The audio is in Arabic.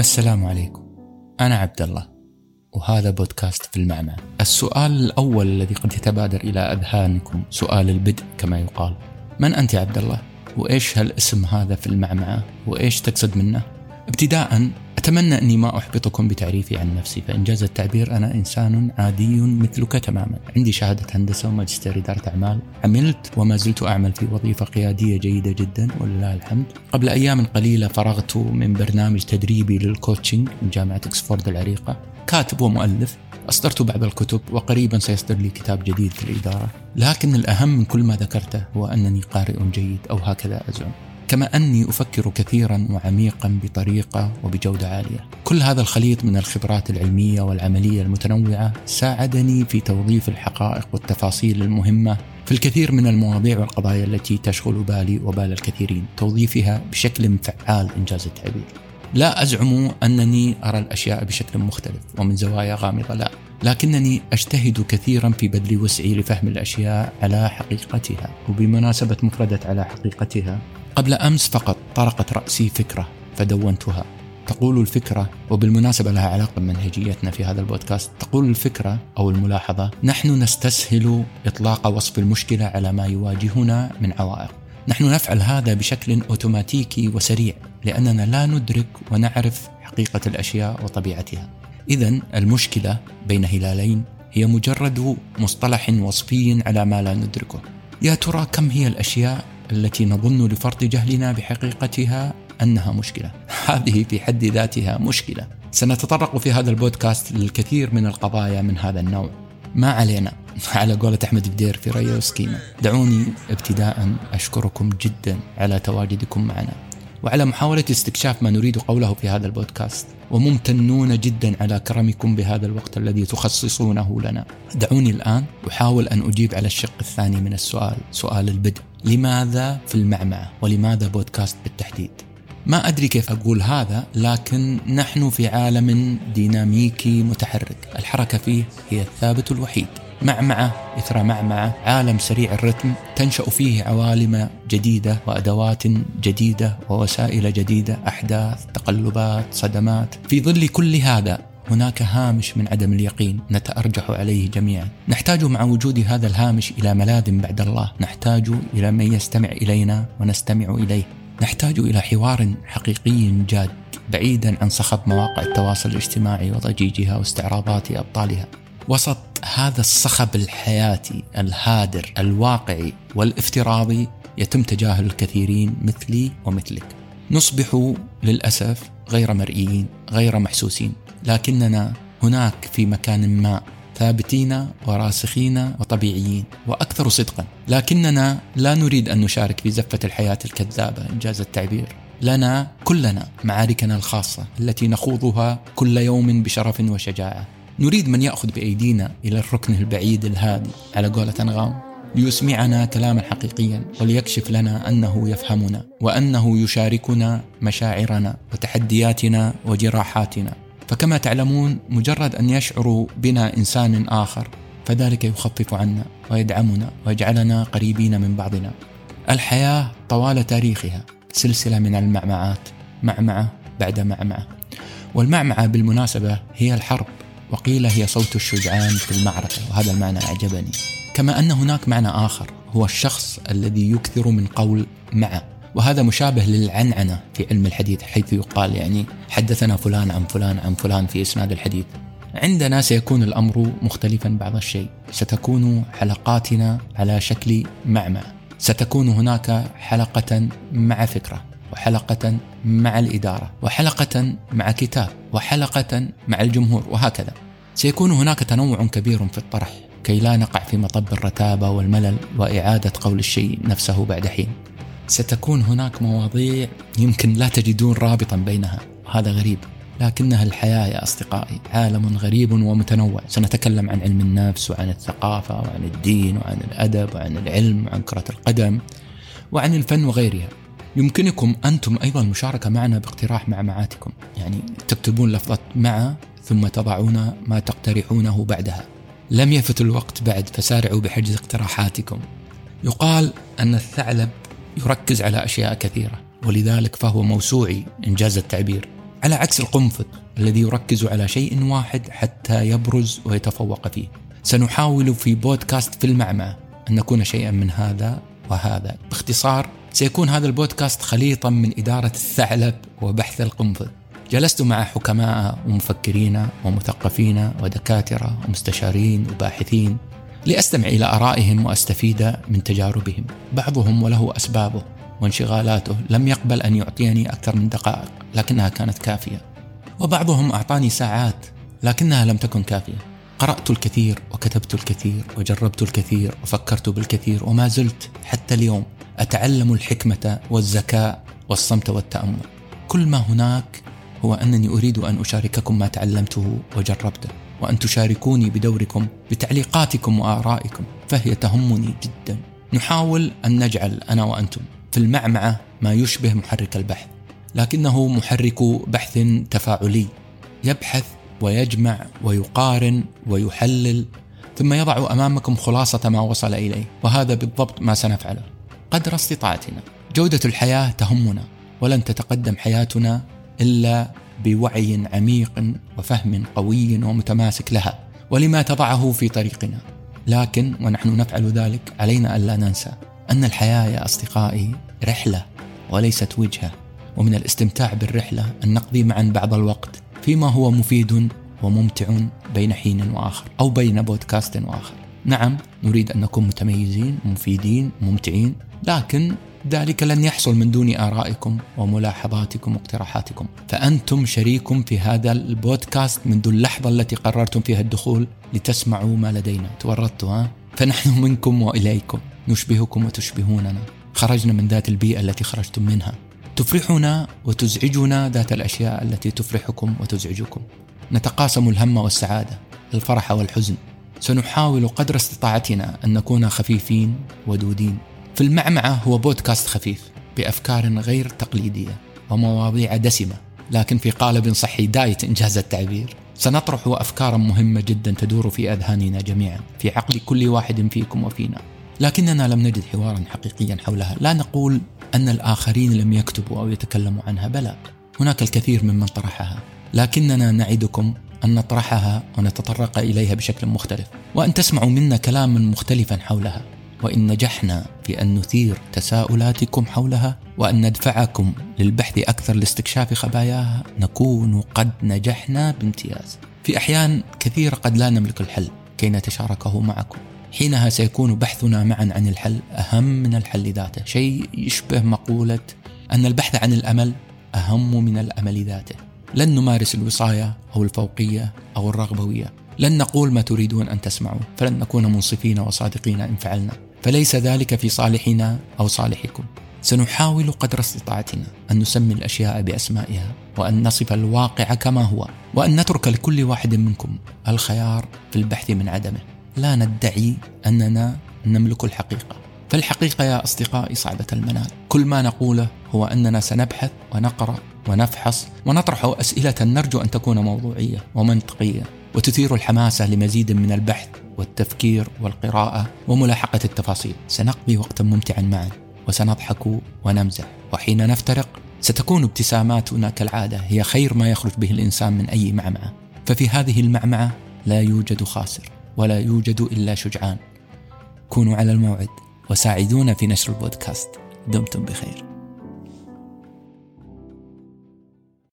السلام عليكم أنا عبد الله وهذا بودكاست في المعنى السؤال الأول الذي قد يتبادر إلى أذهانكم سؤال البدء كما يقال من أنت عبد الله؟ وإيش هالاسم هذا في المعمعة؟ وإيش تقصد منه؟ ابتداء أتمنى أني ما أحبطكم بتعريفي عن نفسي فإنجاز التعبير أنا إنسان عادي مثلك تماما. عندي شهادة هندسة وماجستير إدارة أعمال. عملت وما زلت أعمل في وظيفة قيادية جيدة جدا ولله الحمد. قبل أيام قليلة فرغت من برنامج تدريبي للكوتشنج من جامعة إكسفورد العريقة. كاتب ومؤلف. أصدرت بعض الكتب وقريبا سيصدر لي كتاب جديد في الإدارة. لكن الأهم من كل ما ذكرته هو أنني قارئ جيد أو هكذا أزعم. كما أني أفكر كثيرا وعميقا بطريقة وبجودة عالية. كل هذا الخليط من الخبرات العلمية والعملية المتنوعة ساعدني في توظيف الحقائق والتفاصيل المهمة في الكثير من المواضيع والقضايا التي تشغل بالي وبال الكثيرين. توظيفها بشكل فعال إنجاز التعبير. لا أزعم أنني أرى الأشياء بشكل مختلف ومن زوايا غامضة لا. لكنني أجتهد كثيرا في بذل وسعي لفهم الأشياء على حقيقتها. وبمناسبة مفردة على حقيقتها قبل أمس فقط طرقت رأسي فكرة فدونتها. تقول الفكرة وبالمناسبة لها علاقة بمنهجيتنا في هذا البودكاست تقول الفكرة أو الملاحظة نحن نستسهل إطلاق وصف المشكلة على ما يواجهنا من عوائق. نحن نفعل هذا بشكل أوتوماتيكي وسريع لأننا لا ندرك ونعرف حقيقة الأشياء وطبيعتها. إذا المشكلة بين هلالين هي مجرد مصطلح وصفي على ما لا ندركه. يا ترى كم هي الأشياء التي نظن لفرط جهلنا بحقيقتها أنها مشكلة. هذه في حد ذاتها مشكلة. سنتطرق في هذا البودكاست للكثير من القضايا من هذا النوع. ما علينا على قولة أحمد بدير في ريا وسكينة دعوني ابتداء أشكركم جدا على تواجدكم معنا وعلى محاولة استكشاف ما نريد قوله في هذا البودكاست. وممتنون جدا على كرمكم بهذا الوقت الذي تخصصونه لنا. دعوني الآن أحاول أن أجيب على الشق الثاني من السؤال. سؤال البدء. لماذا في المعمعة ولماذا بودكاست بالتحديد؟ ما أدري كيف أقول هذا لكن نحن في عالم ديناميكي متحرك. الحركة فيه هي الثابت الوحيد. معمعة إثر معمعة عالم سريع الرتم تنشأ فيه عوالم جديدة وأدوات جديدة ووسائل جديدة أحداث تقلبات صدمات. في ظل كل هذا هناك هامش من عدم اليقين. نتأرجح عليه جميعا. نحتاج مع وجود هذا الهامش إلى ملاذ بعد الله. نحتاج إلى من يستمع إلينا ونستمع إليه. نحتاج إلى حوار حقيقي جاد بعيدا عن صخب مواقع التواصل الاجتماعي وضجيجها واستعراضات أبطالها. وسط هذا الصخب الحياتي الهادر الواقعي والافتراضي يتم تجاهل الكثيرين مثلي ومثلك. نصبح للأسف غير مرئيين غير محسوسين. لكننا هناك في مكان ما ثابتين وراسخين وطبيعيين وأكثر صدقا. لكننا لا نريد أن نشارك في زفة الحياة الكذابة إنجاز التعبير. لنا كلنا معاركنا الخاصة التي نخوضها كل يوم بشرف وشجاعة. نريد من يأخذ بأيدينا إلى الركن البعيد الهادي على قولة أنغام ليسمعنا كلاما حقيقيا وليكشف لنا أنه يفهمنا وأنه يشاركنا مشاعرنا وتحدياتنا وجراحاتنا فكما تعلمون مجرد أن يشعر بنا إنسان آخر فذلك يخفف عنا ويدعمنا ويجعلنا قريبين من بعضنا. الحياة طوال تاريخها سلسلة من المعمعات، معمعة بعد معمعة. والمعمعة بالمناسبة هي الحرب وقيل هي صوت الشجعان في المعركة وهذا المعنى أعجبني. كما أن هناك معنى آخر هو الشخص الذي يكثر من قول مع. وهذا مشابه للعنعنة في علم الحديث حيث يقال يعني حدثنا فلان عن فلان عن فلان في إسناد الحديث. عندنا سيكون الأمر مختلفا بعض الشيء. ستكون حلقاتنا على شكل معمع. ستكون هناك حلقة مع فكرة وحلقة مع الإدارة وحلقة مع كتاب وحلقة مع الجمهور وهكذا. سيكون هناك تنوع كبير في الطرح كي لا نقع في مطب الرتابة والملل وإعادة قول الشيء نفسه بعد حين. ستكون هناك مواضيع يمكن لا تجدون رابطا بينها. هذا غريب لكنها الحياة يا أصدقائي عالم غريب ومتنوع. سنتكلم عن علم النفس وعن الثقافة وعن الدين وعن الأدب وعن العلم وعن كرة القدم وعن الفن وغيرها. يمكنكم أنتم أيضا المشاركة معنا باقتراح معمعاتكم يعني تكتبون لفظة مع ثم تضعون ما تقترحونه بعدها. لم يفت الوقت بعد فسارعوا بحجز اقتراحاتكم. يقال أن الثعلب يركز على أشياء كثيرة ولذلك فهو موسوعي إنجاز التعبير. على عكس القنفذ الذي يركز على شيء واحد حتى يبرز ويتفوق فيه. سنحاول في بودكاست في المعمعة أن نكون شيئا من هذا وهذا. باختصار سيكون هذا البودكاست خليطا من إدارة الثعلب وبحث القنفذ. جلست مع حكماء ومفكرين ومثقفين ودكاترة ومستشارين وباحثين لأستمع إلى آرائهم وأستفيد من تجاربهم. بعضهم وله أسبابه وانشغالاته لم يقبل أن يعطيني أكثر من دقائق لكنها كانت كافية. وبعضهم أعطاني ساعات لكنها لم تكن كافية. قرأت الكثير وكتبت الكثير وجربت الكثير وفكرت بالكثير وما زلت حتى اليوم أتعلم الحكمة والذكاء والصمت والتأمل. كل ما هناك هو أنني أريد أن أشارككم ما تعلمته وجربته وأن تشاركوني بدوركم بتعليقاتكم وآرائكم فهي تهمني جدا. نحاول أن نجعل أنا وأنتم في المعمعة ما يشبه محرك البحث لكنه محرك بحث تفاعلي يبحث ويجمع ويقارن ويحلل ثم يضع أمامكم خلاصة ما وصل إليه وهذا بالضبط ما سنفعله. قدر استطاعتنا. جودة الحياة تهمنا ولن تتقدم حياتنا إلا بوعي عميق وفهم قوي ومتماسك لها ولما تضعه في طريقنا لكن ونحن نفعل ذلك علينا ألا ننسى أن الحياة يا أصدقائي رحلة وليست وجهة ومن الاستمتاع بالرحلة أن نقضي معا بعض الوقت فيما هو مفيد وممتع بين حين وآخر أو بين بودكاست وآخر. نعم نريد أن نكون متميزين، مفيدين، ممتعين، لكن ذلك لن يحصل من دون آرائكم وملاحظاتكم واقتراحاتكم فأنتم شريك في هذا البودكاست منذ اللحظة التي قررتم فيها الدخول لتسمعوا ما لدينا تورطتوا ها؟ فنحن منكم وإليكم نشبهكم وتشبهوننا خرجنا من ذات البيئة التي خرجتم منها تفرحنا وتزعجنا ذات الأشياء التي تفرحكم وتزعجكم. نتقاسم الهم والسعادة، الفرح والحزن. سنحاول قدر استطاعتنا أن نكون خفيفين ودودين. في المعمعة هو بودكاست خفيف بأفكار غير تقليدية ومواضيع دسمة لكن في قالب صحي دايت إنجاز التعبير. سنطرح أفكارا مهمة جدا تدور في أذهاننا جميعا، في عقل كل واحد فيكم وفينا. لكننا لم نجد حوارا حقيقيا حولها، لا نقول أن الآخرين لم يكتبوا أو يتكلموا عنها بلى. هناك الكثير ممن طرحها. لكننا نعدكم أن نطرحها ونتطرق إليها بشكل مختلف. وأن تسمعوا منا كلاما مختلفا حولها. وإن نجحنا في أن نثير تساؤلاتكم حولها وأن ندفعكم للبحث أكثر لاستكشاف خباياها نكون قد نجحنا بامتياز. في أحيان كثيرة قد لا نملك الحل كي نتشاركه معكم. حينها سيكون بحثنا معا عن الحل أهم من الحل ذاته. شيء يشبه مقولة أن البحث عن الأمل أهم من الأمل ذاته. لن نمارس الوصاية أو الفوقية أو الرغبوية. لن نقول ما تريدون أن تسمعوا. فلن نكون منصفين وصادقين إن فعلنا. فليس ذلك في صالحنا أو صالحكم. سنحاول قدر استطاعتنا أن نسمي الأشياء بأسمائها وأن نصف الواقع كما هو وأن نترك لكل واحد منكم الخيار في البحث من عدمه. لا ندعي أننا نملك الحقيقة. فالحقيقة يا أصدقائي صعبة المنال. كل ما نقوله هو أننا سنبحث ونقرأ ونفحص ونطرح أسئلة نرجو أن تكون موضوعية ومنطقية. وتثير الحماسة لمزيد من البحث والتفكير والقراءة وملاحقة التفاصيل. سنقضي وقتا ممتعا معا وسنضحك ونمزح. وحين نفترق ستكون ابتساماتنا كالعادة هي خير ما يخرج به الإنسان من أي معمعة. ففي هذه المعمعة لا يوجد خاسر ولا يوجد إلا شجعان. كونوا على الموعد وساعدونا في نشر البودكاست. دمتم بخير.